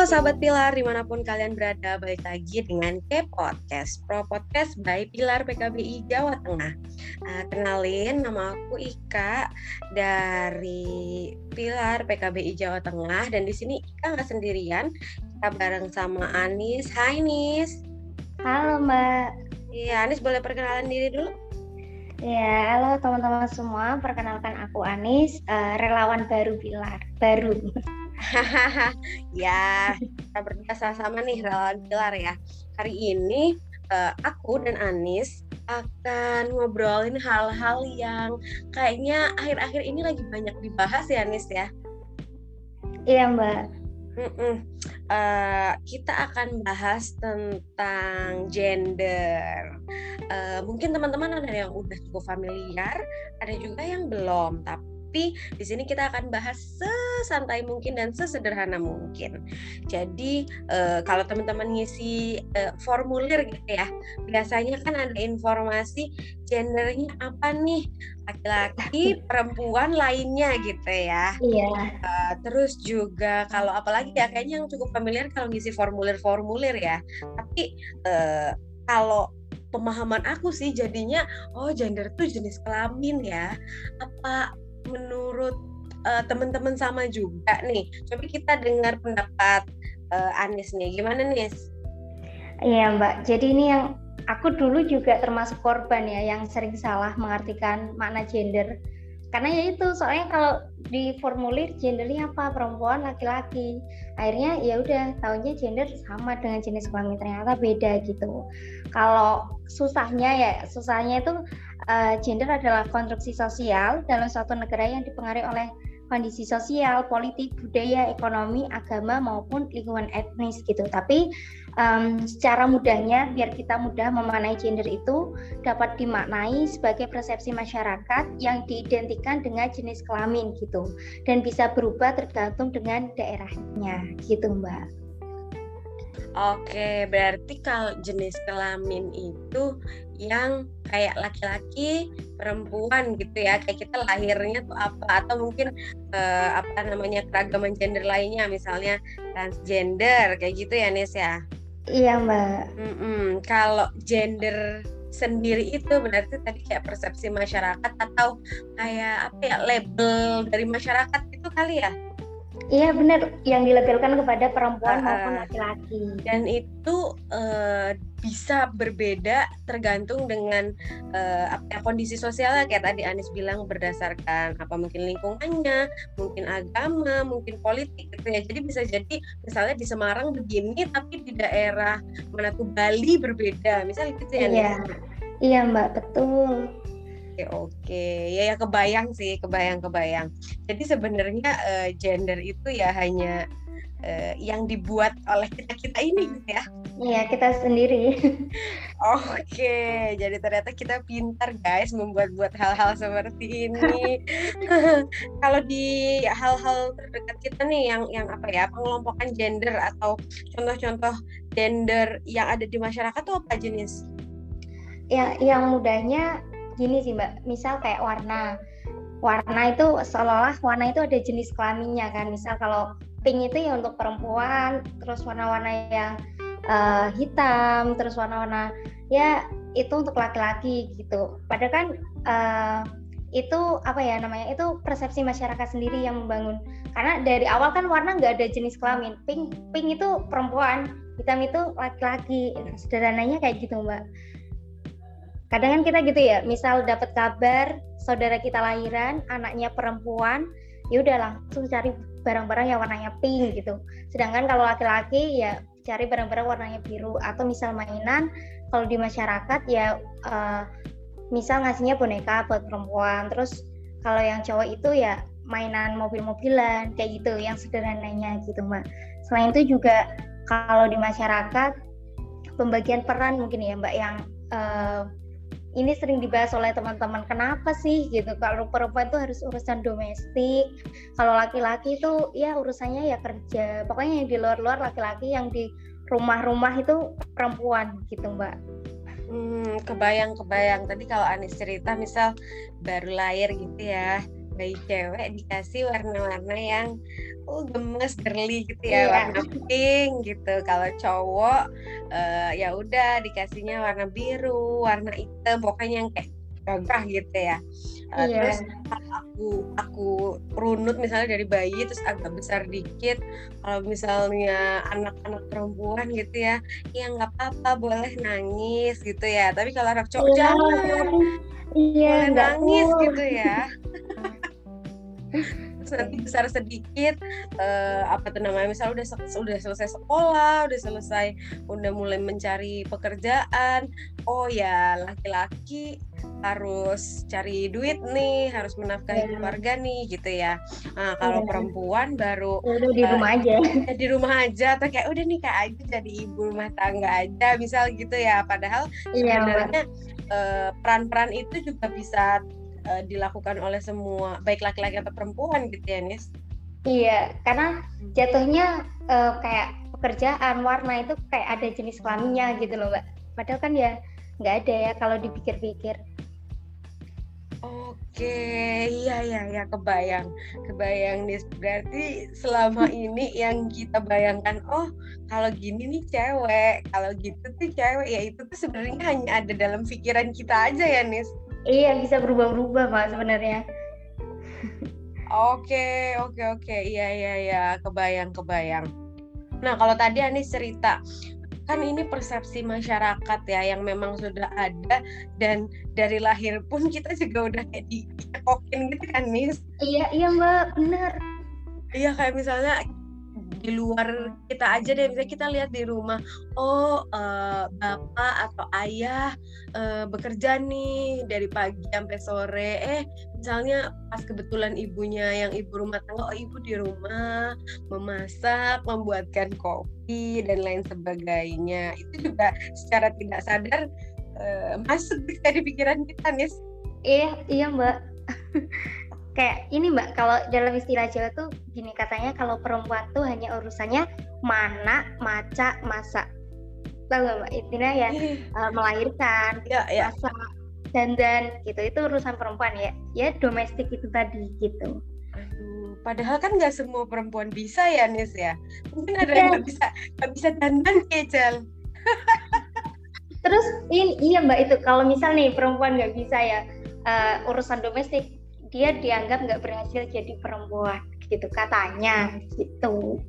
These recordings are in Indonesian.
Halo sahabat Pilar, di mana pun kalian berada, balik lagi dengan K Podcast, Pro Podcast by Pilar PKBI Jawa Tengah. Uh, kenalin, nama aku Ika dari Pilar PKBI Jawa Tengah, dan di sini Ika nggak sendirian, kita bareng sama Anis. Hai Nis. Halo Mbak. Iya, Anis boleh perkenalan diri dulu? Ya, halo teman-teman semua. Perkenalkan aku Anis, uh, relawan baru Pilar, baru. ya, kita berdua sama-sama nih relawan Pilar ya. Hari ini uh, aku dan Anis akan ngobrolin hal-hal yang kayaknya akhir-akhir ini lagi banyak dibahas ya Anis ya. Iya Mbak. Uh, kita akan bahas tentang gender. Uh, mungkin teman-teman ada yang udah cukup familiar, ada juga yang belum. Tapi tapi di sini kita akan bahas sesantai mungkin dan sesederhana mungkin. Jadi uh, kalau teman-teman ngisi uh, formulir gitu ya, biasanya kan ada informasi gendernya apa nih laki-laki, perempuan lainnya gitu ya. Iya. Uh, terus juga kalau apalagi ya kayaknya yang cukup familiar kalau ngisi formulir-formulir ya. Tapi uh, kalau pemahaman aku sih jadinya oh gender tuh jenis kelamin ya apa menurut uh, teman-teman sama juga nih. Coba kita dengar pendapat uh, Anis nih. Gimana nih? Iya Mbak. Jadi ini yang aku dulu juga termasuk korban ya yang sering salah mengartikan makna gender. Karena ya itu soalnya kalau di formulir gendernya apa perempuan laki-laki. Akhirnya ya udah tahunya gender sama dengan jenis kelamin ternyata beda gitu. Kalau susahnya ya susahnya itu uh, gender adalah konstruksi sosial dalam suatu negara yang dipengaruhi oleh kondisi sosial, politik, budaya, ekonomi, agama maupun lingkungan etnis gitu. Tapi um, secara mudahnya biar kita mudah memaknai gender itu dapat dimaknai sebagai persepsi masyarakat yang diidentikan dengan jenis kelamin gitu dan bisa berubah tergantung dengan daerahnya gitu Mbak. Oke, berarti kalau jenis kelamin itu yang kayak laki-laki, perempuan gitu ya. Kayak kita lahirnya tuh apa atau mungkin uh, apa namanya keragaman gender lainnya misalnya transgender kayak gitu ya Nes ya. Iya, Mbak. Mm -mm. Kalau gender sendiri itu berarti tadi kayak persepsi masyarakat atau kayak apa ya label dari masyarakat itu kali ya? Iya benar yang dilabelkan kepada perempuan uh, maupun laki-laki. Dan itu uh, bisa berbeda tergantung dengan uh, kondisi sosialnya kayak tadi Anis bilang berdasarkan apa mungkin lingkungannya, mungkin agama, mungkin politik gitu ya. Jadi bisa jadi misalnya di Semarang begini tapi di daerah mana tuh Bali berbeda. Misalnya gitu ya. Iya. Iya Mbak, betul oke oke ya ya kebayang sih kebayang kebayang jadi sebenarnya uh, gender itu ya hanya uh, yang dibuat oleh kita kita ini gitu ya. Iya kita sendiri. Oke jadi ternyata kita pintar guys membuat-buat hal-hal seperti ini. Kalau di hal-hal terdekat kita nih yang yang apa ya pengelompokan gender atau contoh-contoh gender yang ada di masyarakat tuh apa jenis? Yang yang mudahnya gini sih mbak. Misal kayak warna. Warna itu seolah-olah warna itu ada jenis kelaminnya kan. Misal kalau pink itu ya untuk perempuan terus warna-warna yang uh, hitam terus warna-warna ya itu untuk laki-laki gitu. Padahal kan uh, itu apa ya namanya itu persepsi masyarakat sendiri yang membangun. Karena dari awal kan warna nggak ada jenis kelamin. Pink pink itu perempuan hitam itu laki-laki. Sederhananya kayak gitu mbak. Kadang kan kita gitu ya misal dapat kabar saudara kita lahiran anaknya perempuan ya udah langsung cari barang-barang yang warnanya pink gitu. Sedangkan kalau laki-laki ya cari barang-barang warnanya biru atau misal mainan kalau di masyarakat ya uh, misal ngasihnya boneka buat perempuan. Terus kalau yang cowok itu ya mainan mobil-mobilan kayak gitu yang sederhananya gitu mbak. Selain itu juga kalau di masyarakat pembagian peran mungkin ya mbak yang uh, ini sering dibahas oleh teman-teman kenapa sih gitu kalau perempuan itu harus urusan domestik. Kalau laki-laki itu ya urusannya ya kerja. Pokoknya yang di luar-luar laki-laki yang di rumah-rumah itu perempuan gitu mbak. Hmm, kebayang kebayang tadi kalau Anis cerita misal baru lahir gitu ya bayi cewek dikasih warna-warna yang oh gemes girly gitu ya yeah. warna pink gitu kalau cowok uh, ya udah dikasihnya warna biru warna hitam pokoknya yang kayak gagah gitu ya uh, yeah. terus aku aku runut misalnya dari bayi terus agak besar dikit kalau misalnya anak-anak perempuan gitu ya ya nggak apa-apa boleh nangis gitu ya tapi kalau anak cowok yeah. jangan iya, boleh nangis gitu ya besar sedikit uh, apa tuh namanya misal udah udah selesai sekolah udah selesai udah mulai mencari pekerjaan oh ya laki-laki harus cari duit nih harus menafkahi yeah. keluarga nih gitu ya nah, kalau yeah. perempuan baru ya udah di rumah uh, aja ya di rumah aja atau kayak udah nih kak aja jadi ibu rumah tangga aja misal gitu ya padahal yeah, sebenarnya peran-peran uh, itu juga bisa uh, dilakukan oleh semua baik laki-laki atau perempuan gitu ya Nis iya karena hmm. jatuhnya uh, kayak pekerjaan warna itu kayak ada jenis kelaminnya gitu loh mbak padahal kan ya nggak ada ya kalau dipikir-pikir Oke, iya iya ya kebayang, kebayang nih. Berarti selama ini yang kita bayangkan, oh kalau gini nih cewek, kalau gitu tuh cewek, ya itu tuh sebenarnya hanya ada dalam pikiran kita aja ya, Nis. Iya bisa berubah-berubah pak sebenarnya. Oke oke oke iya iya iya kebayang kebayang. Nah kalau tadi Anis cerita kan ini persepsi masyarakat ya yang memang sudah ada dan dari lahir pun kita juga udah kayak dikokin gitu kan Nis. Iya iya mbak benar. Iya kayak misalnya di luar kita aja deh misalnya kita lihat di rumah oh uh, bapak atau ayah uh, bekerja nih dari pagi sampai sore. Eh misalnya pas kebetulan ibunya yang ibu rumah tangga oh ibu di rumah memasak membuatkan kopi dan lain sebagainya. Itu juga secara tidak sadar uh, masuk di pikiran kita nih iya iya mbak kayak ini mbak kalau dalam istilah Jawa tuh gini katanya kalau perempuan tuh hanya urusannya mana maca masak. Tahu nggak mbak? Intinya ya uh, melahirkan ya, ya. masak dan dan gitu. Itu urusan perempuan ya. Ya domestik itu tadi gitu. Aduh, padahal kan nggak semua perempuan bisa ya Nis ya. Mungkin ada yang nggak bisa nggak bisa dandan kecil terus ini iya mbak itu. Kalau misal nih perempuan nggak bisa ya uh, urusan domestik dia dianggap nggak berhasil jadi perempuan gitu katanya gitu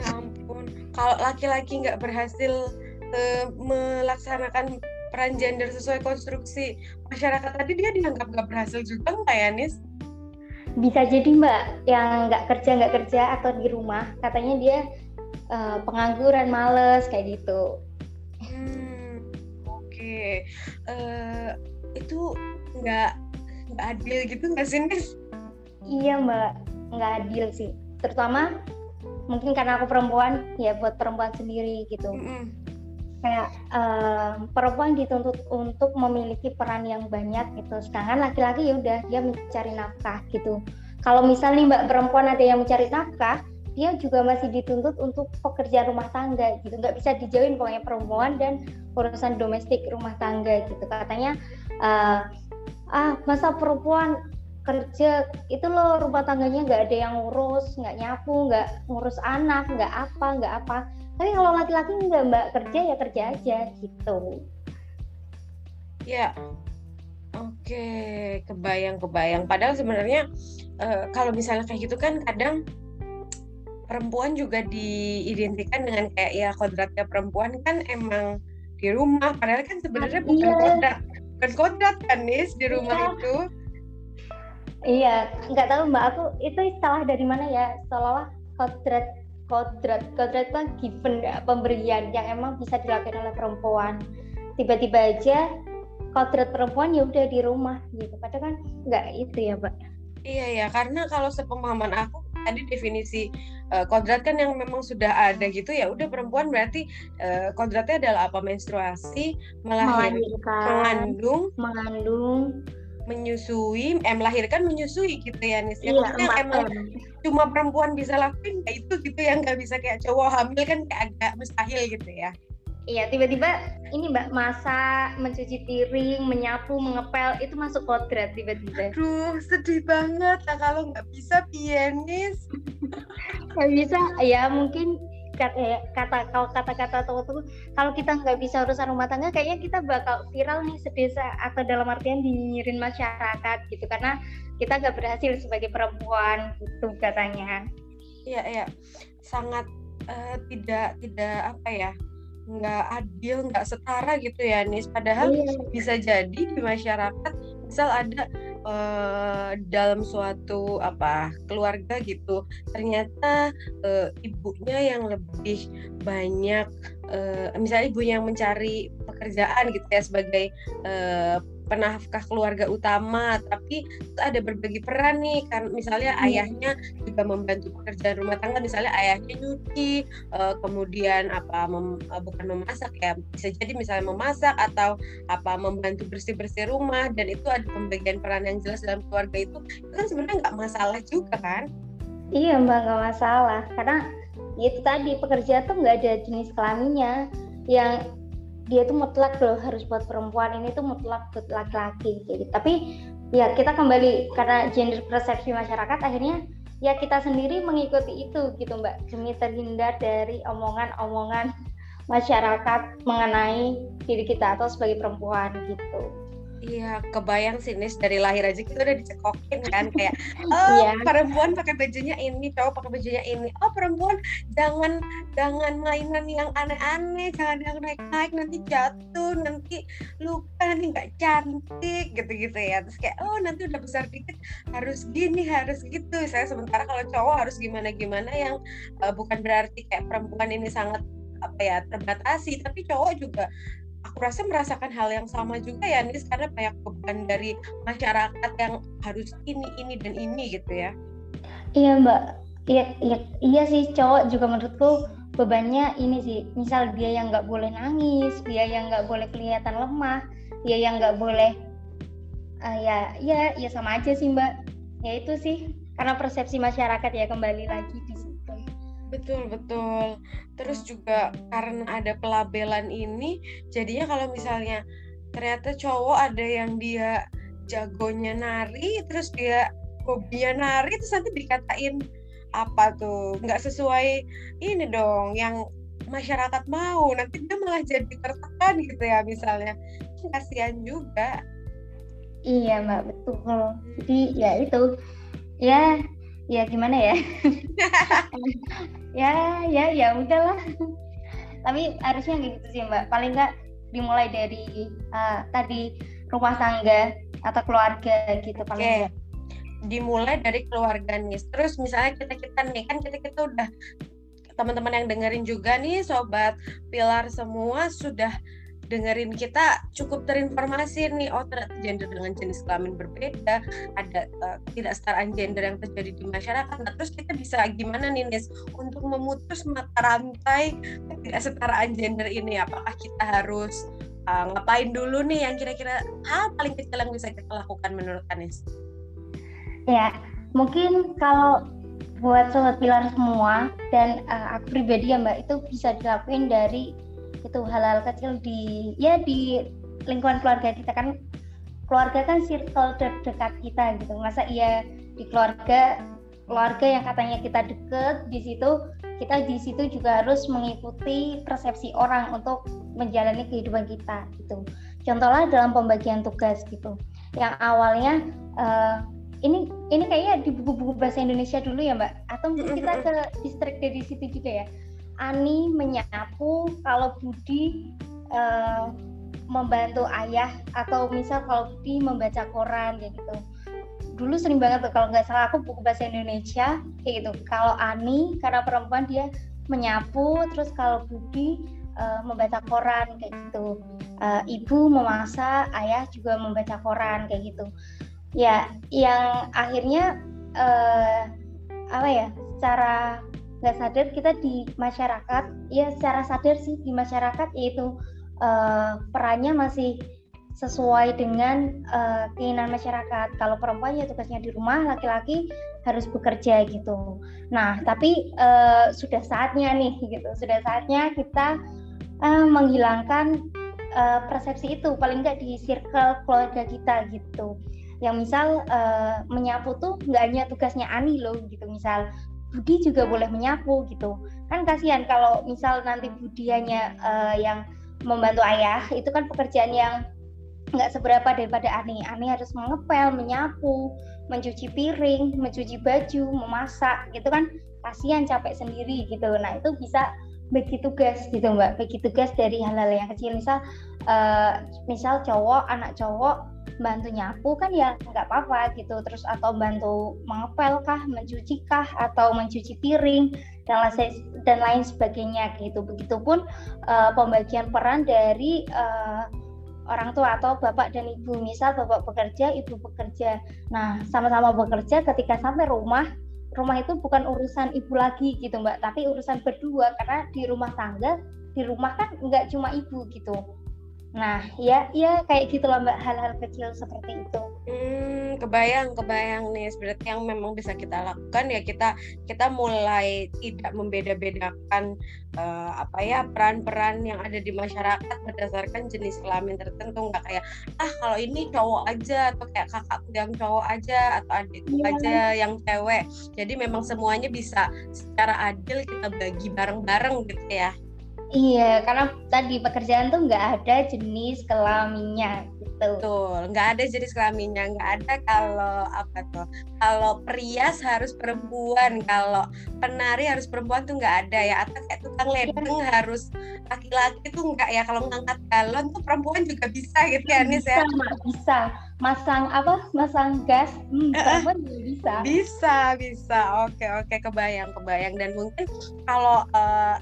ya ampun kalau laki-laki nggak berhasil uh, melaksanakan peran gender sesuai konstruksi masyarakat tadi dia dianggap nggak berhasil juga nggak ya Nis? Bisa jadi mbak yang nggak kerja nggak kerja atau di rumah katanya dia uh, pengangguran males kayak gitu. Hmm, Oke, okay. uh, eh, itu nggak nggak adil gitu nggak sih Nis? Iya mbak, nggak adil sih. Terutama mungkin karena aku perempuan, ya buat perempuan sendiri gitu. Mm -hmm. Kayak uh, perempuan dituntut untuk memiliki peran yang banyak gitu. Sedangkan laki-laki ya udah dia mencari nafkah gitu. Kalau misalnya mbak perempuan ada yang mencari nafkah, dia juga masih dituntut untuk pekerjaan rumah tangga gitu nggak bisa dijauhin pokoknya perempuan dan urusan domestik rumah tangga gitu katanya uh, ah masa perempuan kerja itu loh rumah tangganya nggak ada yang ngurus nggak nyapu nggak ngurus anak nggak apa nggak apa. Tapi kalau laki-laki nggak mbak kerja ya kerja aja gitu. Ya oke kebayang kebayang padahal sebenarnya uh, kalau misalnya kayak gitu kan kadang perempuan juga diidentikan dengan kayak ya kodratnya perempuan kan emang di rumah. Padahal kan sebenarnya bukan iya. kodrat bukan kodrat kan Nis di rumah iya. itu? Iya nggak tahu mbak. Aku itu salah dari mana ya? Seolah-olah kodrat kodrat kodrat itu kan given ya, pemberian yang emang bisa dilakukan oleh perempuan. Tiba-tiba aja kodrat perempuan ya udah di rumah gitu. Padahal kan nggak itu ya mbak. Iya ya karena kalau sepemahaman aku tadi definisi uh, kodrat kan yang memang sudah ada gitu ya udah perempuan berarti uh, kodratnya adalah apa? Menstruasi melahirkan mengandung mengandung. menyusui eh melahirkan menyusui gitu ya nih ya iya, maksudnya emang cuma perempuan bisa lakuin ya itu gitu yang nggak bisa kayak cowok hamil kan kayak agak mustahil gitu ya Iya, tiba-tiba ini Mbak masak, mencuci piring, menyapu, mengepel itu masuk kodrat tiba-tiba. Aduh, sedih banget lah kalau nggak bisa pianis. Nggak bisa, ya mungkin kata ya, kata kalau kata-kata tuh kalau kita nggak bisa urusan rumah tangga kayaknya kita bakal viral nih sedesa atau dalam artian dinyirin masyarakat gitu karena kita nggak berhasil sebagai perempuan gitu katanya iya iya sangat uh, tidak tidak apa ya nggak adil nggak setara gitu ya Nis padahal iya. bisa jadi di masyarakat misal ada uh, dalam suatu apa keluarga gitu ternyata uh, ibunya yang lebih banyak uh, misalnya ibu yang mencari pekerjaan gitu ya sebagai uh, penafkah keluarga utama tapi ada berbagi peran nih kan misalnya hmm. ayahnya juga membantu pekerjaan rumah tangga misalnya ayahnya nyuci uh, kemudian apa mem, uh, bukan memasak ya bisa jadi misalnya memasak atau apa membantu bersih bersih rumah dan itu ada pembagian peran yang jelas dalam keluarga itu itu kan sebenarnya nggak masalah juga kan? Iya mbak nggak masalah. Karena itu tadi pekerja tuh nggak ada jenis kelaminnya. Yang dia tuh mutlak loh harus buat perempuan ini tuh mutlak buat laki-laki jadi tapi ya kita kembali karena gender persepsi masyarakat akhirnya ya kita sendiri mengikuti itu gitu mbak demi terhindar dari omongan-omongan masyarakat mengenai diri kita atau sebagai perempuan gitu. Iya, kebayang sih Nis dari lahir aja kita udah dicekokin kan kayak oh yeah. perempuan pakai bajunya ini, cowok pakai bajunya ini. Oh perempuan jangan jangan mainan yang aneh-aneh, jangan yang naik-naik nanti jatuh, nanti luka, nanti nggak cantik gitu-gitu ya. Terus kayak oh nanti udah besar dikit harus gini, harus gitu. Saya sementara kalau cowok harus gimana-gimana yang uh, bukan berarti kayak perempuan ini sangat apa ya terbatasi, tapi cowok juga aku rasa merasakan hal yang sama juga ya Nis karena banyak beban dari masyarakat yang harus ini ini dan ini gitu ya. Iya mbak. Iya iya, iya sih cowok juga menurutku bebannya ini sih. Misal dia yang nggak boleh nangis dia yang nggak boleh kelihatan lemah dia yang nggak boleh uh, ya ya ya sama aja sih mbak. Ya itu sih karena persepsi masyarakat ya kembali lagi Betul, betul. Terus juga karena ada pelabelan ini, jadinya kalau misalnya ternyata cowok ada yang dia jagonya nari, terus dia hobinya nari, terus nanti dikatain apa tuh? Nggak sesuai ini dong yang masyarakat mau. Nanti dia malah jadi tertekan gitu ya misalnya. Kasihan juga. Iya mbak. Betul. Jadi ya itu. Ya ya gimana ya? Ya ya ya udahlah. Tapi harusnya gitu sih mbak. Paling nggak dimulai dari uh, tadi rumah tangga atau keluarga gitu paling okay. dimulai dari keluarga nih. Terus misalnya kita kita nih kan kita kita udah teman-teman yang dengerin juga nih sobat pilar semua sudah dengerin kita cukup terinformasi nih oh ternyata gender dengan jenis kelamin berbeda ada uh, tidak setaraan gender yang terjadi di masyarakat. Nah, terus kita bisa gimana nih Nis untuk memutus mata rantai tidak setaraan gender ini? Apakah kita harus uh, ngapain dulu nih yang kira-kira hal paling kecil yang bisa kita lakukan menurut Anis ya mungkin kalau buat sobat pilar semua dan uh, aku pribadi ya mbak itu bisa dilakuin dari itu hal-hal kecil di ya di lingkungan keluarga kita kan keluarga kan circle terdekat kita gitu. Masa iya di keluarga keluarga yang katanya kita deket di situ kita di situ juga harus mengikuti persepsi orang untuk menjalani kehidupan kita gitu. Contohnya dalam pembagian tugas gitu. Yang awalnya uh, ini ini kayaknya di buku-buku bahasa Indonesia dulu ya mbak. Atau kita ke distrik dari situ juga ya Ani menyapu, kalau Budi uh, membantu ayah atau misal kalau Budi membaca koran kayak gitu. Dulu sering banget tuh kalau nggak salah aku buku bahasa Indonesia kayak gitu. Kalau Ani karena perempuan dia menyapu, terus kalau Budi uh, membaca koran kayak gitu. Uh, ibu memasak, ayah juga membaca koran kayak gitu. Ya, yang akhirnya uh, apa ya? Secara nggak sadar kita di masyarakat ya secara sadar sih di masyarakat yaitu uh, perannya masih sesuai dengan uh, keinginan masyarakat. Kalau perempuan ya tugasnya di rumah, laki-laki harus bekerja gitu. Nah, tapi uh, sudah saatnya nih gitu. Sudah saatnya kita uh, menghilangkan uh, persepsi itu paling nggak di circle keluarga kita gitu yang misal uh, menyapu tuh nggak hanya tugasnya Ani loh gitu misal Budi juga boleh menyapu gitu. Kan kasihan kalau misal nanti Budi hanya uh, yang membantu ayah itu kan pekerjaan yang nggak seberapa daripada Ani. Ani harus mengepel menyapu mencuci piring mencuci baju memasak gitu kan. Kasihan capek sendiri gitu. Nah itu bisa bagi tugas gitu mbak. Bagi tugas dari hal-hal yang kecil. Misal uh, misal cowok anak cowok bantu nyapu kan ya nggak apa-apa gitu. Terus atau bantu mengepel kah mencuci kah atau mencuci piring dan lain dan lain sebagainya gitu. Begitupun uh, pembagian peran dari uh, orang tua atau bapak dan ibu. Misal bapak bekerja ibu bekerja. Nah sama-sama bekerja ketika sampai rumah rumah itu bukan urusan ibu lagi gitu mbak. Tapi urusan berdua. Karena di rumah tangga di rumah kan nggak cuma ibu gitu nah ya ya kayak gitulah mbak hal-hal kecil seperti itu. Hmm, kebayang kebayang nih berarti yang memang bisa kita lakukan ya kita kita mulai tidak membeda-bedakan uh, apa ya peran-peran yang ada di masyarakat berdasarkan jenis kelamin tertentu. Nggak kayak ah kalau ini cowok aja atau kayak kakak yang cowok aja atau adik yeah. aja yang cewek. Jadi memang semuanya bisa secara adil kita bagi bareng-bareng gitu ya Iya, karena tadi pekerjaan tuh nggak ada jenis kelaminnya gitu. Betul, nggak ada jenis kelaminnya, nggak ada kalau apa tuh. Kalau perias harus perempuan, kalau penari harus perempuan tuh nggak ada ya. Atau kayak tukang iya. ledeng ya. harus laki-laki tuh nggak ya. Kalau ngangkat galon tuh perempuan juga bisa gitu ya, Nis ya. Bisa, masang apa? Masang gas, hmm, perempuan juga bisa. Bisa, bisa. Oke, oke, kebayang, kebayang. Dan mungkin kalau uh,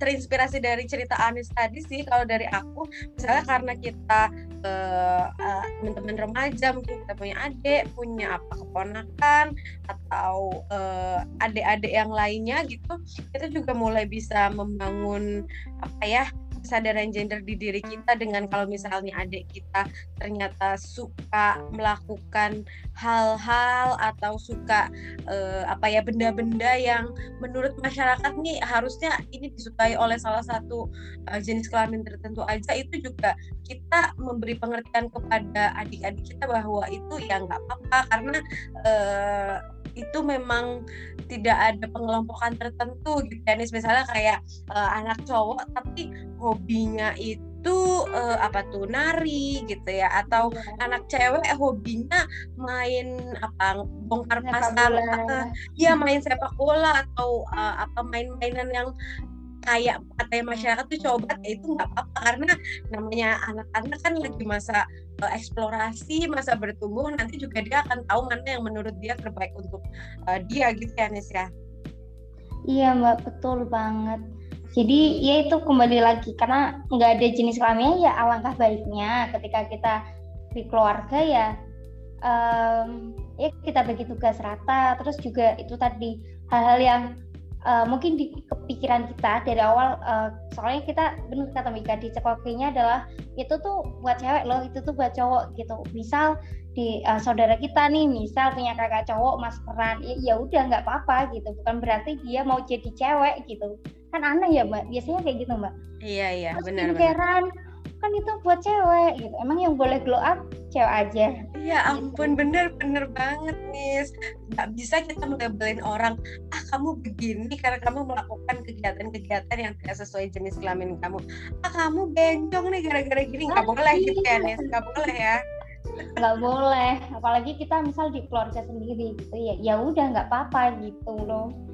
terinspirasi dari cerita Anis tadi sih kalau dari aku. Misalnya karena kita uh, uh, teman-teman remaja mungkin kita punya adik punya apa keponakan atau uh, adik-adik yang lainnya gitu kita juga mulai bisa membangun apa ya kesadaran gender di diri kita dengan kalau misalnya adik kita ternyata suka melakukan hal-hal atau suka uh, apa ya benda-benda yang menurut masyarakat nih harusnya ini disukai oleh salah satu uh, jenis kelamin tertentu aja itu juga kita memberi pengertian kepada adik-adik kita bahwa itu ya nggak apa-apa karena uh, itu memang tidak ada pengelompokan tertentu gitu ya misalnya kayak uh, anak cowok tapi hobinya itu uh, apa tuh nari gitu ya atau ya. anak cewek hobinya main apa bongkar pasang uh, ya main sepak bola atau uh, apa main-mainan yang kayak katanya masyarakat tuh coba ya itu nggak apa-apa. Karena namanya anak-anak kan lagi masa uh, eksplorasi masa bertumbuh nanti juga dia akan tahu mana yang menurut dia terbaik untuk uh, dia gitu ya Nis ya? Iya mbak betul banget. Jadi ya itu kembali lagi karena nggak ada jenis kelaminnya ya alangkah baiknya ketika kita di keluarga ya um, ya kita bagi tugas rata terus juga itu tadi hal-hal yang uh, mungkin di kepikiran kita dari awal uh, soalnya kita benar kata Mika di cekokinya adalah itu tuh buat cewek loh itu tuh buat cowok gitu. Misal di uh, saudara kita nih misal punya kakak cowok maskeran ya, ya udah nggak apa-apa gitu. Bukan berarti dia mau jadi cewek gitu. Kan aneh ya mbak? Biasanya kayak gitu mbak. Iya iya. Benar benar kan itu buat cewek gitu. Emang yang boleh glow up cewek aja. Iya ampun bener bener banget nih nggak bisa kita melabelin orang ah kamu begini karena kamu melakukan kegiatan-kegiatan yang tidak sesuai jenis kelamin kamu. Ah kamu benjong nih gara-gara gini. Nggak ah, boleh iya. gitu ya nih nggak boleh ya. Nggak boleh. Apalagi kita misal di keluarga sendiri gitu ya. Ya udah nggak apa-apa gitu loh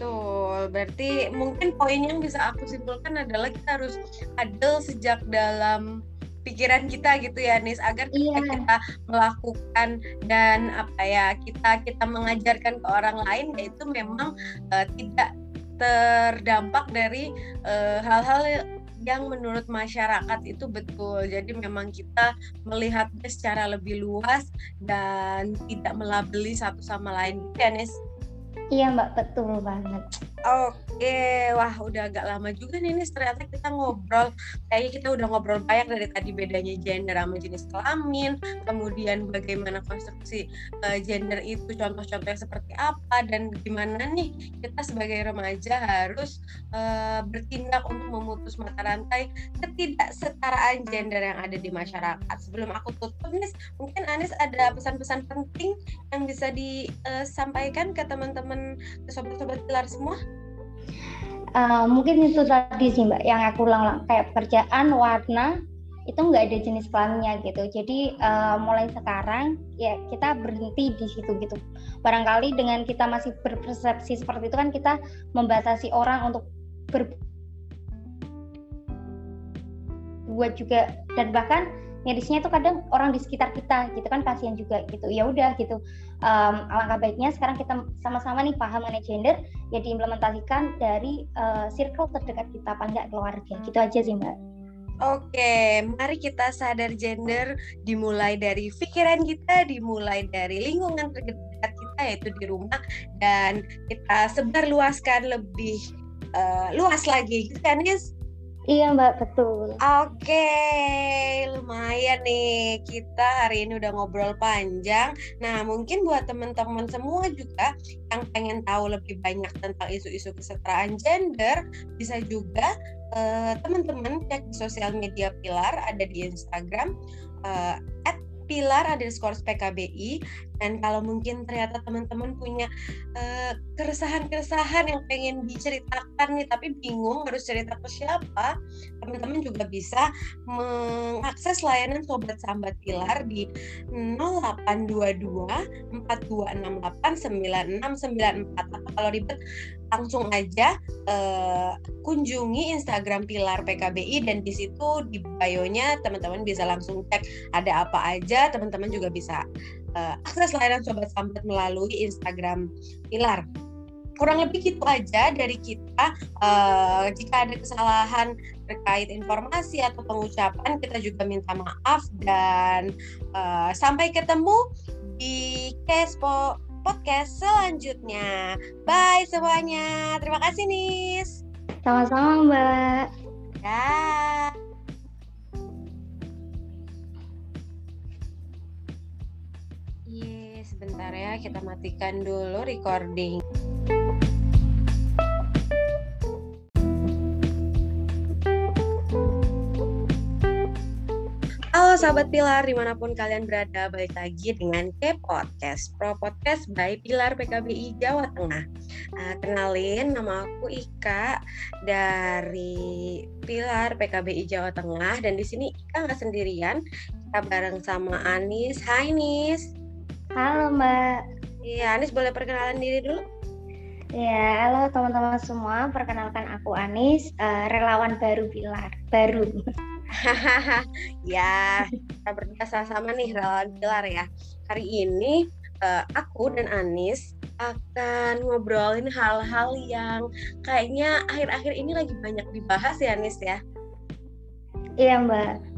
Betul, berarti mungkin poin yang bisa aku simpulkan adalah kita harus adil sejak dalam pikiran kita gitu ya Nis agar ketika yeah. kita melakukan dan apa ya kita kita mengajarkan ke orang lain yaitu memang uh, tidak terdampak dari eh, hal-hal uh, yang menurut masyarakat itu betul. Jadi memang kita melihatnya secara lebih luas dan tidak melabeli satu sama lain. Ya, Nis? Iya Mbak, betul banget. Oke, wah udah agak lama juga nih, nih ternyata kita ngobrol. Kayaknya kita udah ngobrol banyak dari tadi bedanya gender sama jenis kelamin, kemudian bagaimana konstruksi uh, gender itu contoh-contohnya seperti apa dan gimana nih kita sebagai remaja harus uh, bertindak untuk memutus mata rantai ketidaksetaraan gender yang ada di masyarakat. Sebelum aku tutup nih, mungkin Anis ada pesan-pesan penting yang bisa disampaikan ke teman-teman, ke sobat-sobat pilar semua? Uh, mungkin itu tadi sih mbak yang aku ulang kayak pekerjaan warna itu nggak ada jenis kelaminnya gitu. Jadi uh, mulai sekarang ya kita berhenti di situ gitu. Barangkali dengan kita masih berpersepsi seperti itu kan kita membatasi orang untuk berbuat juga. Dan bahkan medisnya itu kadang orang di sekitar kita gitu kan pasien juga gitu. Ya udah gitu. Um, alangkah baiknya sekarang kita sama-sama nih paham mengenai gender ya diimplementasikan dari uh, circle terdekat kita apa enggak keluarga. Gitu aja sih mbak. Oke, mari kita sadar gender dimulai dari pikiran kita, dimulai dari lingkungan terdekat kita yaitu di rumah dan kita sebarluaskan lebih uh, luas lagi, gitu kan? Iya Mbak, betul. Oke, lumayan nih kita hari ini udah ngobrol panjang. Nah, mungkin buat teman-teman semua juga yang pengen tahu lebih banyak tentang isu-isu kesetaraan gender, bisa juga uh, teman-teman cek di sosial media Pilar, ada di Instagram, uh, pilar underscore PKBI dan kalau mungkin ternyata teman-teman punya keresahan keresahan-keresahan yang pengen diceritakan nih tapi bingung harus cerita ke siapa teman-teman juga bisa mengakses layanan sobat sambat pilar di 0822 4268 9694 atau kalau ribet langsung aja uh, kunjungi Instagram Pilar PKBI dan di situ di bio-nya teman-teman bisa langsung cek ada apa aja, teman-teman juga bisa uh, akses layanan sobat sambat melalui Instagram Pilar. Kurang lebih gitu aja dari kita. Uh, jika ada kesalahan terkait informasi atau pengucapan, kita juga minta maaf dan uh, sampai ketemu di Kespo podcast selanjutnya. Bye semuanya. Terima kasih Nis. Sama-sama Mbak. Ya. Yes, sebentar ya kita matikan dulu recording. Halo sahabat Pilar, di mana pun kalian berada, balik lagi dengan K Podcast, Pro Podcast by Pilar PKBI Jawa Tengah. Uh, kenalin, nama aku Ika dari Pilar PKBI Jawa Tengah, dan di sini Ika nggak sendirian, kita bareng sama Anis. Hai Nis. Halo Mbak. Iya, Anis boleh perkenalan diri dulu? Ya, halo teman-teman semua. Perkenalkan aku Anis, uh, relawan baru Pilar, baru. ya, kita berdua sama-sama nih relawan pilar ya. Hari ini uh, aku dan Anis akan ngobrolin hal-hal yang kayaknya akhir-akhir ini lagi banyak dibahas ya Anis ya. Iya Mbak.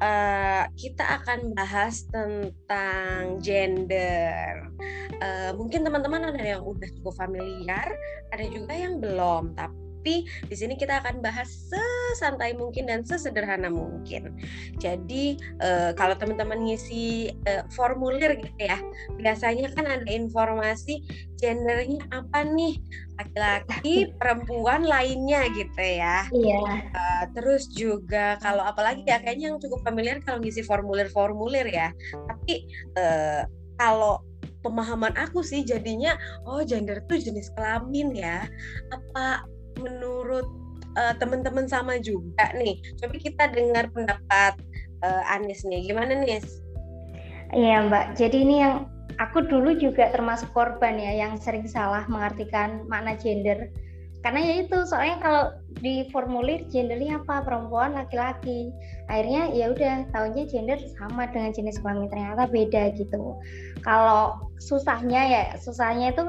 Uh, kita akan bahas tentang gender. Uh, mungkin teman-teman ada yang udah cukup familiar, ada juga yang belum. Tapi tapi di sini kita akan bahas sesantai mungkin dan sesederhana mungkin. Jadi uh, kalau teman-teman ngisi uh, formulir gitu ya, biasanya kan ada informasi gendernya apa nih laki-laki, perempuan lainnya gitu ya. Iya. Uh, terus juga kalau apalagi ya kayaknya yang cukup familiar kalau ngisi formulir-formulir ya. Tapi uh, kalau pemahaman aku sih jadinya oh gender itu jenis kelamin ya apa menurut uh, teman-teman sama juga nih. Coba kita dengar pendapat uh, Anis nih. Gimana nih? Iya Mbak. Jadi ini yang aku dulu juga termasuk korban ya yang sering salah mengartikan makna gender. Karena ya itu soalnya kalau di formulir gendernya apa perempuan laki-laki. Akhirnya ya udah tahunya gender sama dengan jenis kelamin ternyata beda gitu. Kalau susahnya ya susahnya itu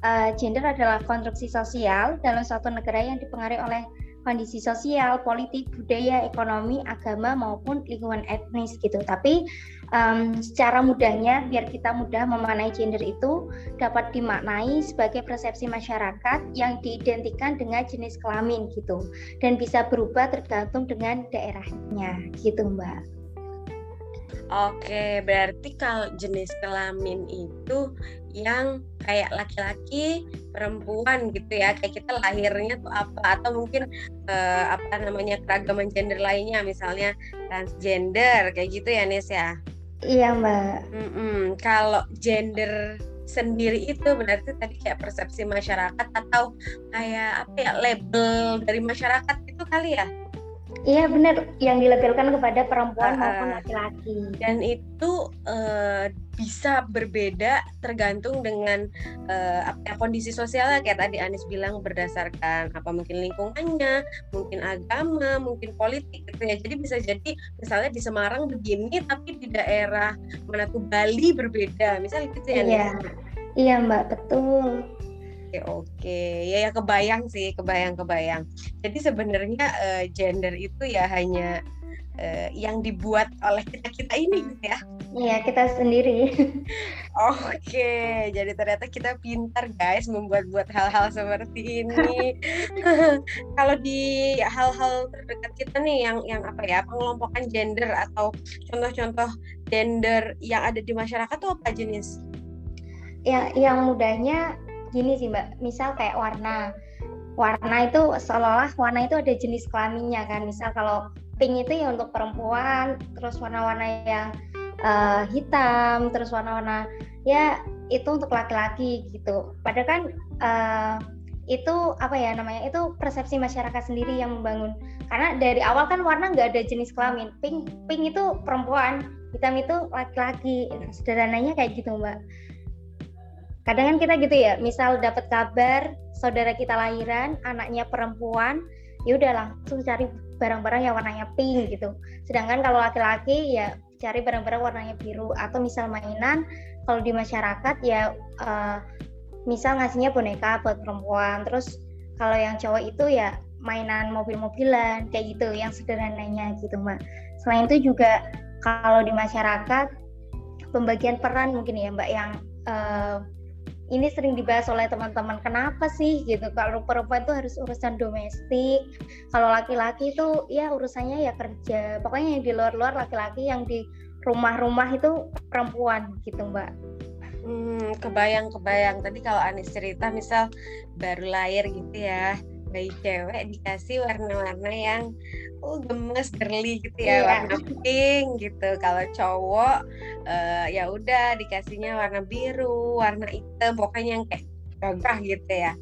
uh, gender adalah konstruksi sosial dalam suatu negara yang dipengaruhi oleh kondisi sosial, politik, budaya, ekonomi, agama maupun lingkungan etnis gitu. Tapi um, secara mudahnya biar kita mudah memaknai gender itu dapat dimaknai sebagai persepsi masyarakat yang diidentikan dengan jenis kelamin gitu dan bisa berubah tergantung dengan daerahnya gitu Mbak. Oke, berarti kalau jenis kelamin itu yang kayak laki-laki, perempuan gitu ya, kayak kita lahirnya tuh apa atau mungkin uh, apa namanya keragaman gender lainnya, misalnya transgender kayak gitu ya, Nis ya? Iya mbak. Mm-mm. Kalau gender sendiri itu berarti tadi kayak persepsi masyarakat atau kayak apa ya label dari masyarakat itu kali ya? Iya benar yang dilabelkan kepada perempuan uh, maupun laki-laki. Dan itu uh, bisa berbeda tergantung dengan uh, apa kondisi sosialnya kayak tadi Anis bilang berdasarkan apa mungkin lingkungannya, mungkin agama, mungkin politik gitu ya. Jadi bisa jadi misalnya di Semarang begini tapi di daerah mana tuh Bali berbeda. Misalnya gitu ya. Iya. Iya Mbak, betul oke ya ya kebayang sih kebayang kebayang. Jadi sebenarnya uh, gender itu ya hanya uh, yang dibuat oleh kita kita ini gitu ya. Iya kita sendiri. Oke jadi ternyata kita pintar guys membuat-buat hal-hal seperti ini. Kalau di hal-hal terdekat kita nih yang yang apa ya pengelompokan gender atau contoh-contoh gender yang ada di masyarakat tuh apa jenis? Ya yang mudahnya gini sih mbak. Misal kayak warna. Warna itu seolah-olah warna itu ada jenis kelaminnya kan. Misal kalau pink itu ya untuk perempuan terus warna-warna yang uh, hitam terus warna-warna ya itu untuk laki-laki gitu. Padahal kan uh, itu apa ya namanya itu persepsi masyarakat sendiri yang membangun. Karena dari awal kan warna nggak ada jenis kelamin. Pink pink itu perempuan hitam itu laki-laki. Sederhananya kayak gitu mbak kadang kan kita gitu ya misal dapat kabar saudara kita lahiran anaknya perempuan ya udah langsung cari barang-barang yang warnanya pink gitu. Sedangkan kalau laki-laki ya cari barang-barang warnanya biru atau misal mainan kalau di masyarakat ya uh, misal ngasihnya boneka buat perempuan. Terus kalau yang cowok itu ya mainan mobil-mobilan kayak gitu yang sederhananya gitu mbak. Selain itu juga kalau di masyarakat pembagian peran mungkin ya mbak yang uh, ini sering dibahas oleh teman-teman kenapa sih gitu kalau perempuan itu harus urusan domestik. Kalau laki-laki itu ya urusannya ya kerja. Pokoknya yang di luar-luar laki-laki yang di rumah-rumah itu perempuan gitu mbak. Hmm, kebayang kebayang tadi kalau Anis cerita misal baru lahir gitu ya bayi cewek dikasih warna-warna yang oh gemes girly gitu ya yeah. warna pink gitu kalau cowok uh, ya udah dikasihnya warna biru warna hitam pokoknya yang kayak gagah gitu ya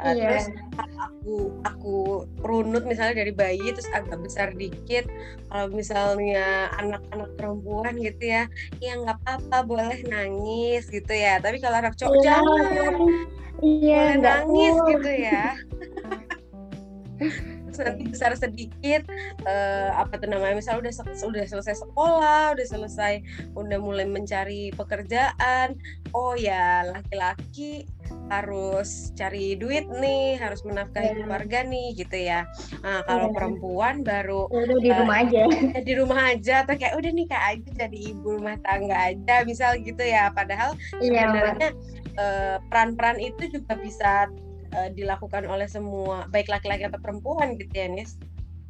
uh, yeah. terus aku aku runut misalnya dari bayi terus agak besar dikit kalau misalnya anak-anak perempuan gitu ya ya nggak apa-apa boleh nangis gitu ya tapi kalau anak cowok yeah. jangan iya, boleh nangis gitu ya besar sedikit uh, apa tuh namanya misal udah udah selesai sekolah udah selesai udah mulai mencari pekerjaan oh ya laki-laki harus cari duit nih harus menafkahi yeah. keluarga nih gitu ya nah, kalau yeah. perempuan baru ya udah di uh, rumah aja di rumah aja atau kayak udah nih kak aja jadi ibu rumah tangga aja misal gitu ya padahal yeah, sebenarnya uh, peran-peran itu juga bisa uh, dilakukan oleh semua baik laki-laki atau perempuan gitu ya Nis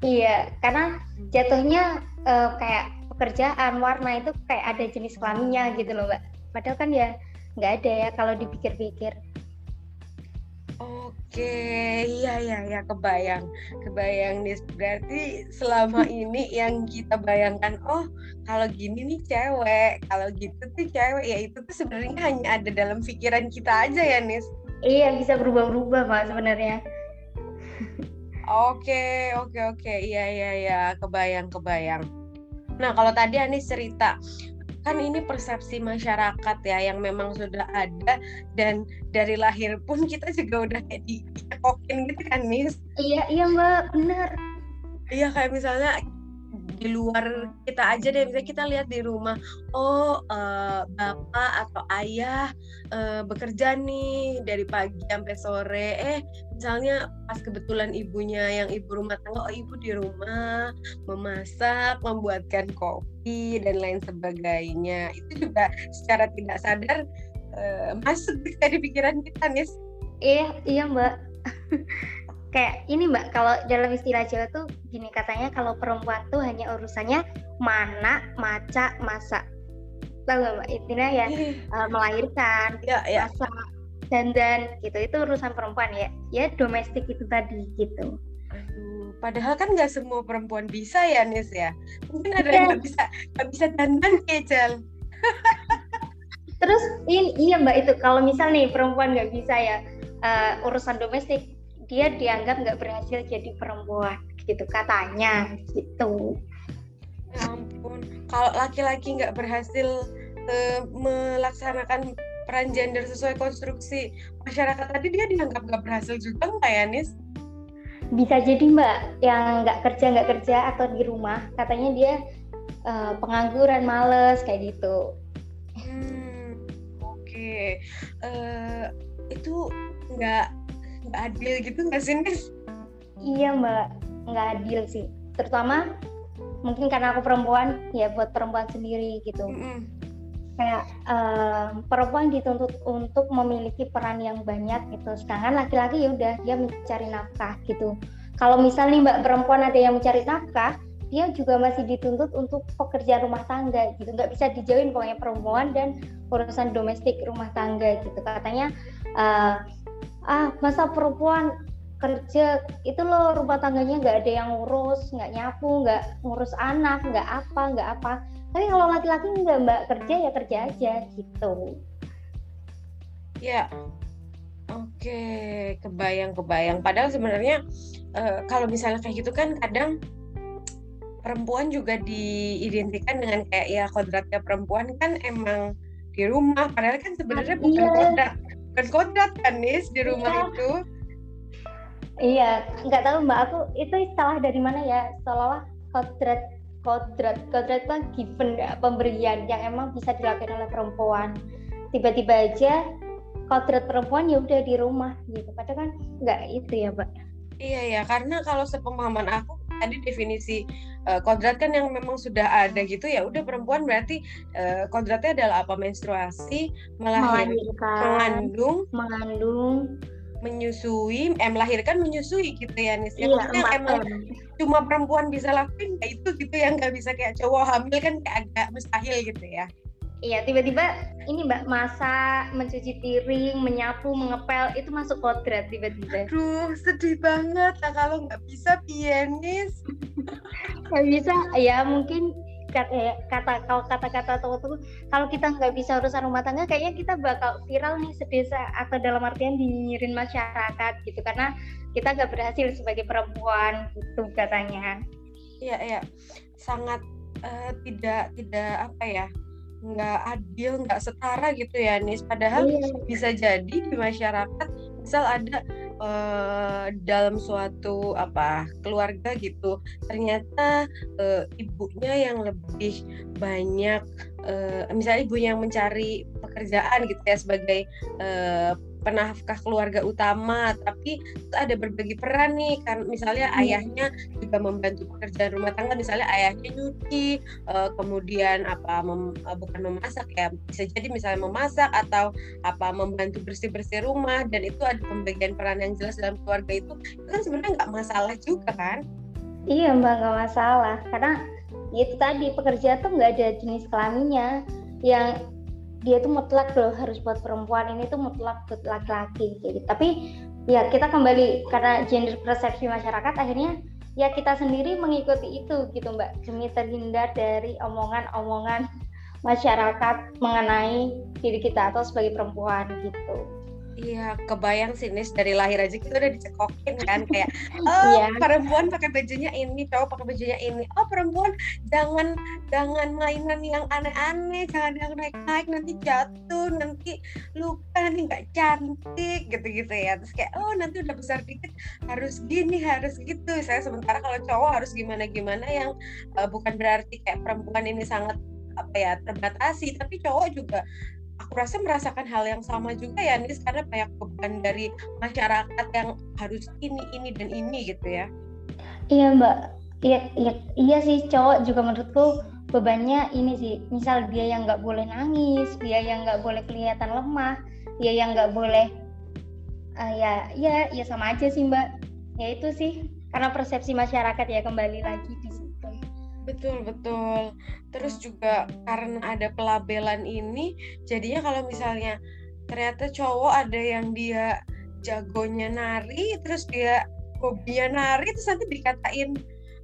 iya karena hmm. jatuhnya uh, kayak pekerjaan warna itu kayak ada jenis kelaminnya gitu loh mbak padahal kan ya nggak ada ya kalau dipikir-pikir Oke, iya iya ya kebayang, kebayang nih. Berarti selama ini yang kita bayangkan, oh kalau gini nih cewek, kalau gitu tuh cewek, ya itu tuh sebenarnya hanya ada dalam pikiran kita aja ya, Nis. Iya bisa berubah-berubah pak sebenarnya. Oke oke oke iya iya iya kebayang kebayang. Nah kalau tadi Anis cerita kan ini persepsi masyarakat ya yang memang sudah ada dan dari lahir pun kita juga udah kayak dikokin gitu kan Nis iya iya mbak benar iya kayak misalnya di luar kita aja deh. Misalnya kita lihat di rumah oh uh, bapak atau ayah uh, bekerja nih dari pagi sampai sore. Eh misalnya pas kebetulan ibunya yang ibu rumah tangga oh ibu di rumah memasak membuatkan kopi dan lain sebagainya. Itu juga secara tidak sadar uh, masuk di pikiran kita nih iya iya mbak kayak ini mbak kalau dalam istilah Jawa tuh gini katanya kalau perempuan tuh hanya urusannya mana maca masak. Tahu nggak mbak? Intinya ya uh, melahirkan ya, ya. masak dan dan gitu. Itu urusan perempuan ya. Ya domestik itu tadi gitu. Aduh, padahal kan nggak semua perempuan bisa ya Nis ya. Mungkin ada yang iya. nggak bisa nggak bisa dandan kecil terus ini iya mbak itu. Kalau misal nih perempuan nggak bisa ya uh, urusan domestik dia dianggap nggak berhasil jadi perempuan gitu katanya gitu ya ampun kalau laki-laki nggak berhasil uh, melaksanakan peran gender sesuai konstruksi masyarakat tadi dia dianggap nggak berhasil juga nggak ya Nis? Bisa jadi mbak yang nggak kerja nggak kerja atau di rumah katanya dia uh, pengangguran males kayak gitu. Hmm, Oke, okay. uh, itu nggak nggak adil gitu nggak sih Nis? Iya mbak, nggak adil sih. Terutama mungkin karena aku perempuan, ya buat perempuan sendiri gitu. Mm -hmm. Kayak uh, perempuan dituntut untuk memiliki peran yang banyak gitu. Sedangkan laki-laki ya udah dia mencari nafkah gitu. Kalau misalnya mbak perempuan ada yang mencari nafkah, dia juga masih dituntut untuk pekerjaan rumah tangga gitu nggak bisa dijauhin pokoknya perempuan dan urusan domestik rumah tangga gitu katanya uh, ah masa perempuan kerja itu loh rumah tangganya nggak ada yang ngurus nggak nyapu nggak ngurus anak nggak apa nggak apa. Tapi kalau laki-laki nggak mbak kerja ya kerja aja gitu. Ya oke kebayang kebayang padahal sebenarnya uh, kalau misalnya kayak gitu kan kadang perempuan juga diidentikan dengan kayak ya kodratnya perempuan kan emang di rumah. Padahal kan sebenarnya bukan iya. kodrat bukan kodrat kan Nis di rumah iya. itu. Iya nggak tahu mbak. Aku itu istilah dari mana ya? Seolah-olah kodrat kodrat kodrat itu given ya, pemberian yang emang bisa dilakukan oleh perempuan. Tiba-tiba aja kodrat perempuan ya udah di rumah gitu. Padahal kan nggak itu ya mbak. Iya ya. Karena kalau sepemahaman aku tadi definisi uh, kodrat kan yang memang sudah ada gitu ya udah perempuan berarti uh, kodratnya adalah apa? Menstruasi melahirkan mengandung mengandung. menyusui eh melahirkan menyusui gitu ya nih ya, iya, emang cuma perempuan bisa lakuin ya itu gitu yang nggak bisa kayak cowok hamil kan kayak agak mustahil gitu ya Iya, tiba-tiba ini Mbak masak, mencuci piring, menyapu, mengepel itu masuk kodrat tiba-tiba. Aduh, sedih banget lah kalau nggak bisa pianis. nggak bisa, ya mungkin kata kata kalau kata-kata teman kalau kita nggak bisa urusan rumah tangga kayaknya kita bakal viral nih sedesa atau dalam artian dinyirin masyarakat gitu karena kita nggak berhasil sebagai perempuan gitu katanya iya iya sangat uh, tidak tidak apa ya nggak adil, nggak setara gitu ya Nis. Padahal iya. bisa jadi di masyarakat misal ada uh, dalam suatu apa keluarga gitu ternyata uh, ibunya yang lebih banyak uh, misalnya ibu yang mencari pekerjaan gitu ya sebagai uh, penafkah keluarga utama tapi ada berbagi peran nih. Kan misalnya hmm. ayahnya juga membantu pekerjaan rumah tangga misalnya ayahnya nyuci uh, kemudian apa mem, uh, bukan memasak ya bisa jadi misalnya memasak atau apa membantu bersih bersih rumah dan itu ada pembagian peran yang jelas dalam keluarga itu. Itu kan sebenarnya nggak masalah juga kan? Iya mbak nggak masalah. Karena itu tadi pekerja tuh nggak ada jenis kelaminnya. Yang dia tuh mutlak loh harus buat perempuan ini tuh mutlak buat laki-laki gitu. Tapi ya kita kembali karena gender persepsi masyarakat akhirnya ya kita sendiri mengikuti itu gitu Mbak demi terhindar dari omongan-omongan masyarakat mengenai diri kita atau sebagai perempuan gitu. Iya, kebayang sih Nis dari lahir aja kita udah dicekokin kan kayak oh yeah. perempuan pakai bajunya ini, cowok pakai bajunya ini. Oh perempuan jangan jangan mainan yang aneh-aneh, jangan yang naik-naik nanti jatuh, nanti luka, nanti nggak cantik gitu-gitu ya. Terus kayak oh nanti udah besar dikit harus gini, harus gitu. Saya sementara kalau cowok harus gimana-gimana yang uh, bukan berarti kayak perempuan ini sangat apa ya terbatasi, tapi cowok juga aku rasa merasakan hal yang sama juga ya Nis karena banyak beban dari masyarakat yang harus ini ini dan ini gitu ya. Iya mbak. Iya iya, iya sih cowok juga menurutku bebannya ini sih. Misal dia yang nggak boleh nangis dia yang nggak boleh kelihatan lemah dia yang nggak boleh uh, ya ya ya sama aja sih mbak. Ya itu sih karena persepsi masyarakat ya kembali lagi Betul, betul. Terus juga karena ada pelabelan ini, jadinya kalau misalnya ternyata cowok ada yang dia jagonya nari, terus dia hobinya nari, terus nanti dikatain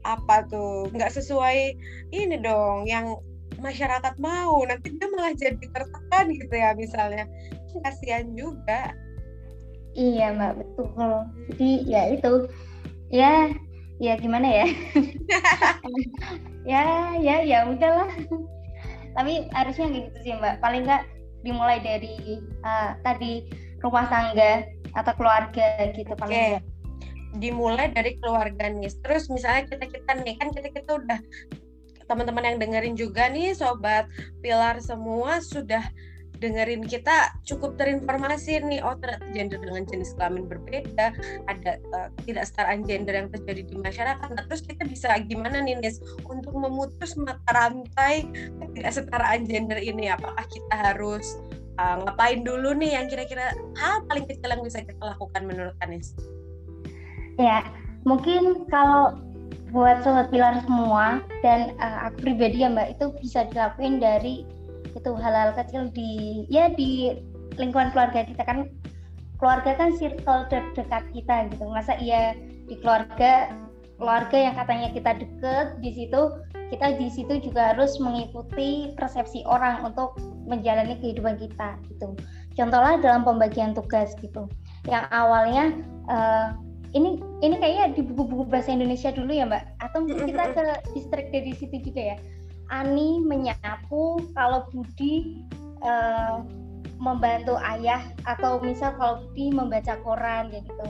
apa tuh? Nggak sesuai ini dong yang masyarakat mau nanti dia malah jadi tertekan gitu ya misalnya. Kasihan juga. Iya mbak betul. Jadi ya itu ya ya gimana ya? Ya ya ya udahlah. Tapi harusnya gitu sih mbak. Paling nggak dimulai dari uh, tadi rumah tangga atau keluarga gitu paling okay. dimulai dari keluarga nih. Terus misalnya kita kita nih kan kita kita udah teman-teman yang dengerin juga nih sobat pilar semua sudah dengerin kita cukup terinformasi nih oh ternyata gender dengan jenis kelamin berbeda ada uh, tidak setaraan gender yang terjadi di masyarakat. Nah, terus kita bisa gimana nih Nis untuk memutus mata rantai tidak setaraan gender ini? Apakah kita harus uh, ngapain dulu nih yang kira-kira hal paling kecil yang bisa kita lakukan menurut Anis ya mungkin kalau buat sobat pilar semua dan uh, aku pribadi ya mbak itu bisa dilakuin dari itu hal-hal kecil di ya di lingkungan keluarga kita kan keluarga kan circle terdekat kita gitu. Masa iya di keluarga keluarga yang katanya kita deket di situ kita di situ juga harus mengikuti persepsi orang untuk menjalani kehidupan kita gitu. Contohnya dalam pembagian tugas gitu. Yang awalnya uh, ini ini kayaknya di buku-buku bahasa Indonesia dulu ya mbak? Atau kita ke distrik dari situ juga ya Ani menyapu, kalau Budi uh, membantu ayah atau misal kalau Budi membaca koran kayak gitu.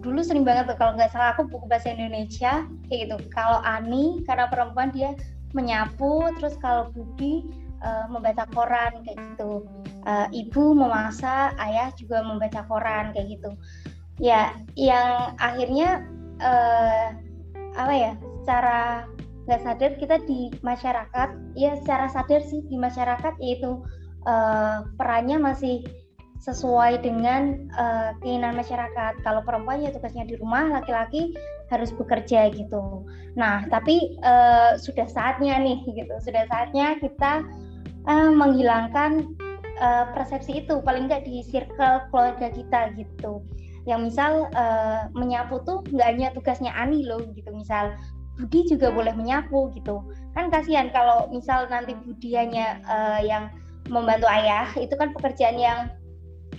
Dulu sering banget kalau nggak salah aku buku bahasa Indonesia kayak gitu. Kalau Ani karena perempuan dia menyapu, terus kalau Budi uh, membaca koran kayak gitu. Uh, ibu memasak, ayah juga membaca koran kayak gitu. Ya, yang akhirnya uh, apa ya? Secara nggak sadar kita di masyarakat ya secara sadar sih di masyarakat yaitu uh, perannya masih sesuai dengan uh, keinginan masyarakat. Kalau perempuan ya tugasnya di rumah, laki-laki harus bekerja gitu. Nah, tapi uh, sudah saatnya nih gitu. Sudah saatnya kita uh, menghilangkan uh, persepsi itu paling nggak di circle keluarga kita gitu. Yang misal uh, menyapu tuh nggak hanya tugasnya Ani loh gitu. Misal Budi juga boleh menyapu gitu. Kan kasihan kalau misal nanti Budi hanya uh, yang membantu ayah itu kan pekerjaan yang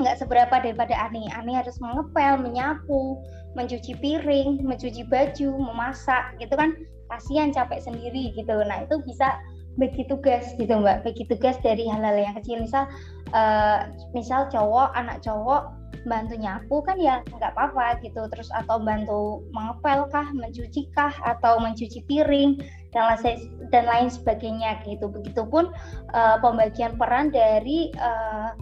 nggak seberapa daripada Ani. Ani harus mengepel menyapu mencuci piring mencuci baju memasak gitu kan. Kasihan capek sendiri gitu. Nah itu bisa bagi tugas gitu mbak. Bagi tugas dari hal-hal yang kecil. Misal uh, misal cowok anak cowok bantu nyapu kan ya nggak apa-apa gitu. Terus atau bantu mengepel kah mencuci kah atau mencuci piring dan lain dan lain sebagainya gitu. Begitupun uh, pembagian peran dari uh,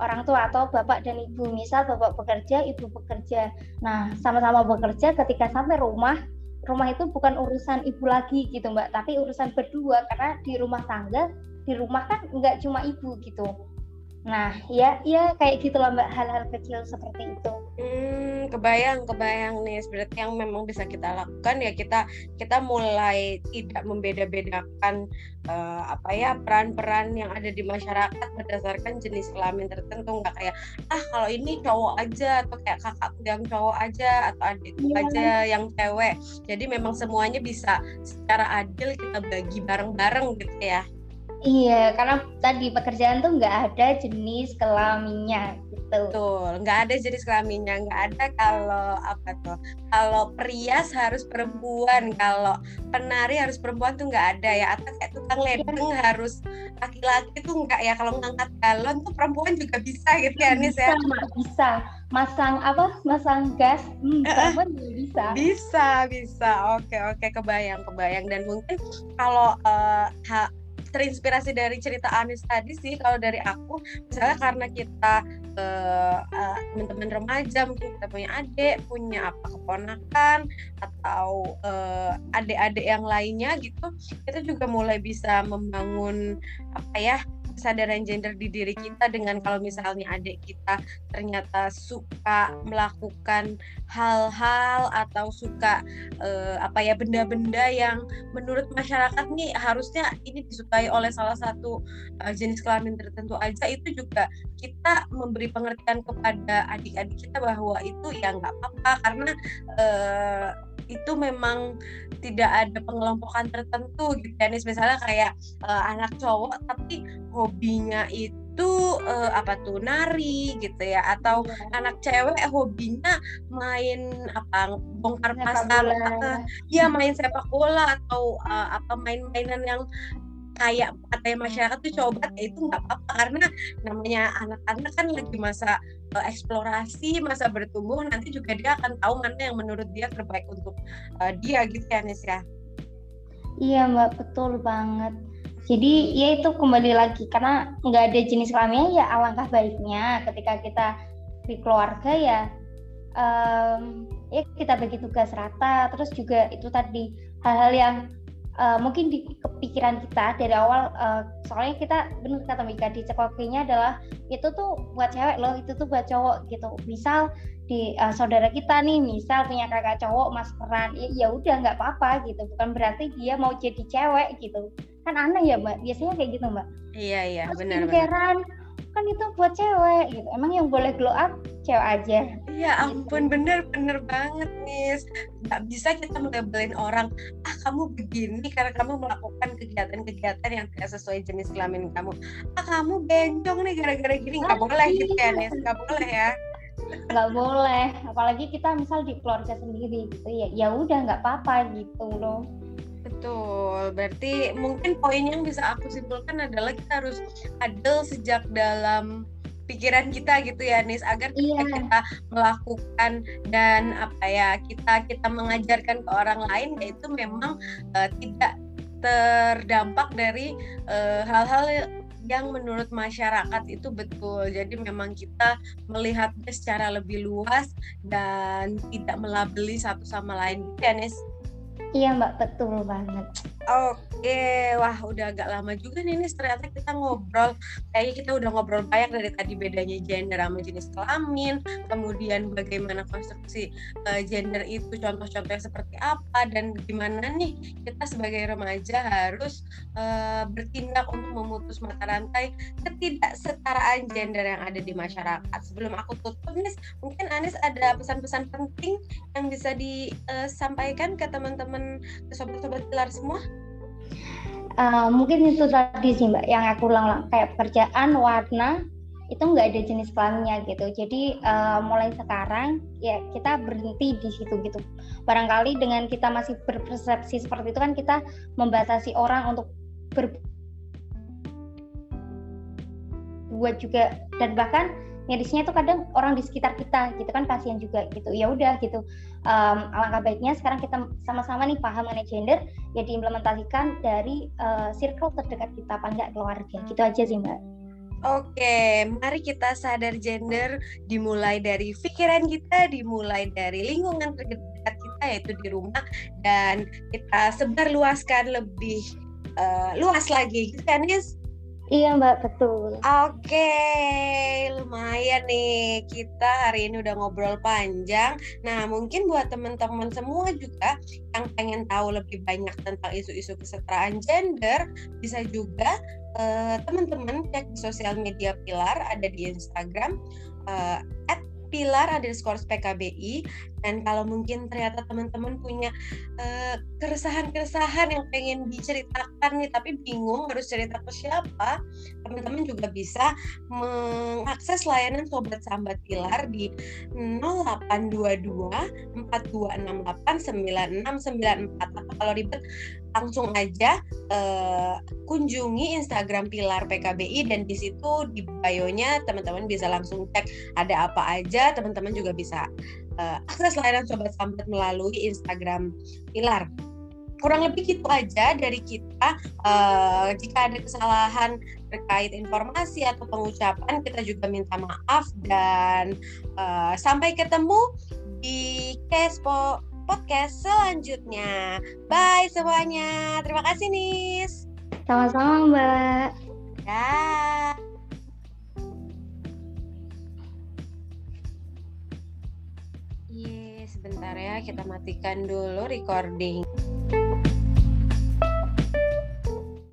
orang tua atau bapak dan ibu. Misal bapak bekerja ibu bekerja. Nah sama-sama bekerja ketika sampai rumah rumah itu bukan urusan ibu lagi gitu mbak. Tapi urusan berdua. Karena di rumah tangga di rumah kan nggak cuma ibu gitu Nah, ya, ya kayak gitulah mbak hal-hal kecil seperti itu. Hmm, kebayang, kebayang nih. Berarti yang memang bisa kita lakukan ya kita kita mulai tidak membeda-bedakan uh, apa ya peran-peran yang ada di masyarakat berdasarkan jenis kelamin tertentu. Nggak kayak ah kalau ini cowok aja atau kayak kakakku yang cowok aja atau adikku ya. aja yang cewek. Jadi memang semuanya bisa secara adil kita bagi bareng-bareng gitu ya. Iya, karena tadi pekerjaan tuh nggak ada jenis kelaminnya gitu. Betul, nggak ada jenis kelaminnya, nggak ada kalau apa tuh. Kalau perias harus perempuan, kalau penari harus perempuan tuh nggak ada ya. Atau kayak tukang iya. ledeng ya. harus laki-laki tuh nggak ya. Kalau ngangkat galon tuh perempuan juga bisa gitu ya, Nis ya. Bisa, masang apa? Masang gas, hmm, perempuan juga bisa. Bisa, bisa. Oke, oke, kebayang, kebayang. Dan mungkin kalau uh, terinspirasi dari cerita Anis tadi sih kalau dari aku. Misalnya karena kita uh, uh, teman-teman remaja mungkin kita punya adik punya apa keponakan atau uh, adik-adik yang lainnya gitu kita juga mulai bisa membangun apa ya kesadaran gender di diri kita dengan kalau misalnya adik kita ternyata suka melakukan hal-hal atau suka uh, apa ya benda-benda yang menurut masyarakat nih harusnya ini disukai oleh salah satu uh, jenis kelamin tertentu aja itu juga kita memberi pengertian kepada adik-adik kita bahwa itu ya nggak apa-apa karena uh, itu memang tidak ada pengelompokan tertentu gitu ya misalnya kayak uh, anak cowok tapi hobinya itu uh, apa tuh nari gitu ya atau ya. anak cewek hobinya main apa bongkar pasang uh, ya main sepak bola atau uh, apa main-mainan yang kayak katanya masyarakat tuh coba ya itu nggak apa-apa karena namanya anak-anak kan lagi masa uh, eksplorasi masa bertumbuh nanti juga dia akan tahu mana yang menurut dia terbaik untuk uh, dia gitu ya Nis ya? Iya mbak betul banget jadi ya itu kembali lagi karena nggak ada jenis kelaminnya ya alangkah baiknya ketika kita di keluarga ya um, ya kita bagi tugas rata terus juga itu tadi hal-hal yang uh, mungkin di kepikiran kita dari awal uh, soalnya kita benar kata Mika di cekokinya adalah itu tuh buat cewek loh itu tuh buat cowok gitu. Misal di uh, saudara kita nih misal punya kakak cowok maskeran ya, ya udah nggak apa-apa gitu. Bukan berarti dia mau jadi cewek gitu. Kan aneh ya mbak? Biasanya kayak gitu mbak. Iya iya. Benar benar kan itu buat cewek gitu. Emang yang boleh glow up cewek aja. Iya ampun bener bener banget nih nggak bisa kita melabelin orang ah kamu begini karena kamu melakukan kegiatan-kegiatan yang tidak sesuai jenis kelamin kamu. Ah kamu bencong nih gara-gara gini. Nggak boleh gitu ya nih nggak boleh ya. Nggak boleh. Apalagi kita misal di keluarga sendiri gitu ya. Ya udah nggak apa-apa gitu loh Betul. Berarti mungkin poin yang bisa aku simpulkan adalah kita harus adil sejak dalam pikiran kita gitu ya Nis agar ketika iya. kita melakukan dan apa ya kita kita mengajarkan ke orang lain yaitu memang uh, tidak terdampak dari eh, hal-hal uh, yang menurut masyarakat itu betul. Jadi memang kita melihatnya secara lebih luas dan tidak melabeli satu sama lain. Gitu ya, Nis? Iya mbak, betul banget. Oke, wah udah agak lama juga nih, nih ternyata kita ngobrol. Kayaknya kita udah ngobrol banyak dari tadi bedanya gender sama jenis kelamin, kemudian bagaimana konstruksi uh, gender itu, contoh-contohnya seperti apa, dan gimana nih kita sebagai remaja harus uh, bertindak untuk memutus mata rantai ketidaksetaraan gender yang ada di masyarakat. Sebelum aku tutup, nih, mungkin Anis ada pesan-pesan penting yang bisa disampaikan ke teman-teman, ke sobat-sobat pilar semua? Uh, mungkin itu tadi sih mbak yang aku ulang kayak pekerjaan warna itu nggak ada jenis kelaminnya gitu. Jadi uh, mulai sekarang ya kita berhenti di situ gitu. Barangkali dengan kita masih berpersepsi seperti itu kan kita membatasi orang untuk berbuat juga. Dan bahkan mirisnya itu kadang orang di sekitar kita gitu kan kasihan juga gitu. Ya udah gitu. Um, alangkah baiknya sekarang kita sama-sama nih paham mengenai gender ya diimplementasikan dari uh, circle terdekat kita apa enggak keluarga. Gitu aja sih mbak. Oke, mari kita sadar gender dimulai dari pikiran kita, dimulai dari lingkungan terdekat kita yaitu di rumah dan kita sebarluaskan lebih uh, luas lagi, gitu kan, Yes? Iya Mbak, betul. Oke, lumayan nih kita hari ini udah ngobrol panjang. Nah, mungkin buat teman-teman semua juga yang pengen tahu lebih banyak tentang isu-isu kesetaraan gender, bisa juga uh, teman-teman cek di sosial media Pilar, ada di Instagram uh, pilar underscore PKBI dan kalau mungkin ternyata teman-teman punya uh, keresahan-keresahan yang pengen diceritakan nih tapi bingung harus cerita ke siapa teman-teman juga bisa mengakses layanan sobat sambat pilar di 0822 4268 9694 atau kalau ribet langsung aja uh, kunjungi Instagram Pilar PKBI dan di situ di bio-nya teman-teman bisa langsung cek ada apa aja. Teman-teman juga bisa uh, akses layanan Sobat Sambat melalui Instagram Pilar. Kurang lebih gitu aja dari kita. Uh, jika ada kesalahan terkait informasi atau pengucapan, kita juga minta maaf dan uh, sampai ketemu di Kespo podcast selanjutnya. Bye semuanya. Terima kasih Nis. Sama-sama Mbak. Dah. bentar ya, kita matikan dulu recording.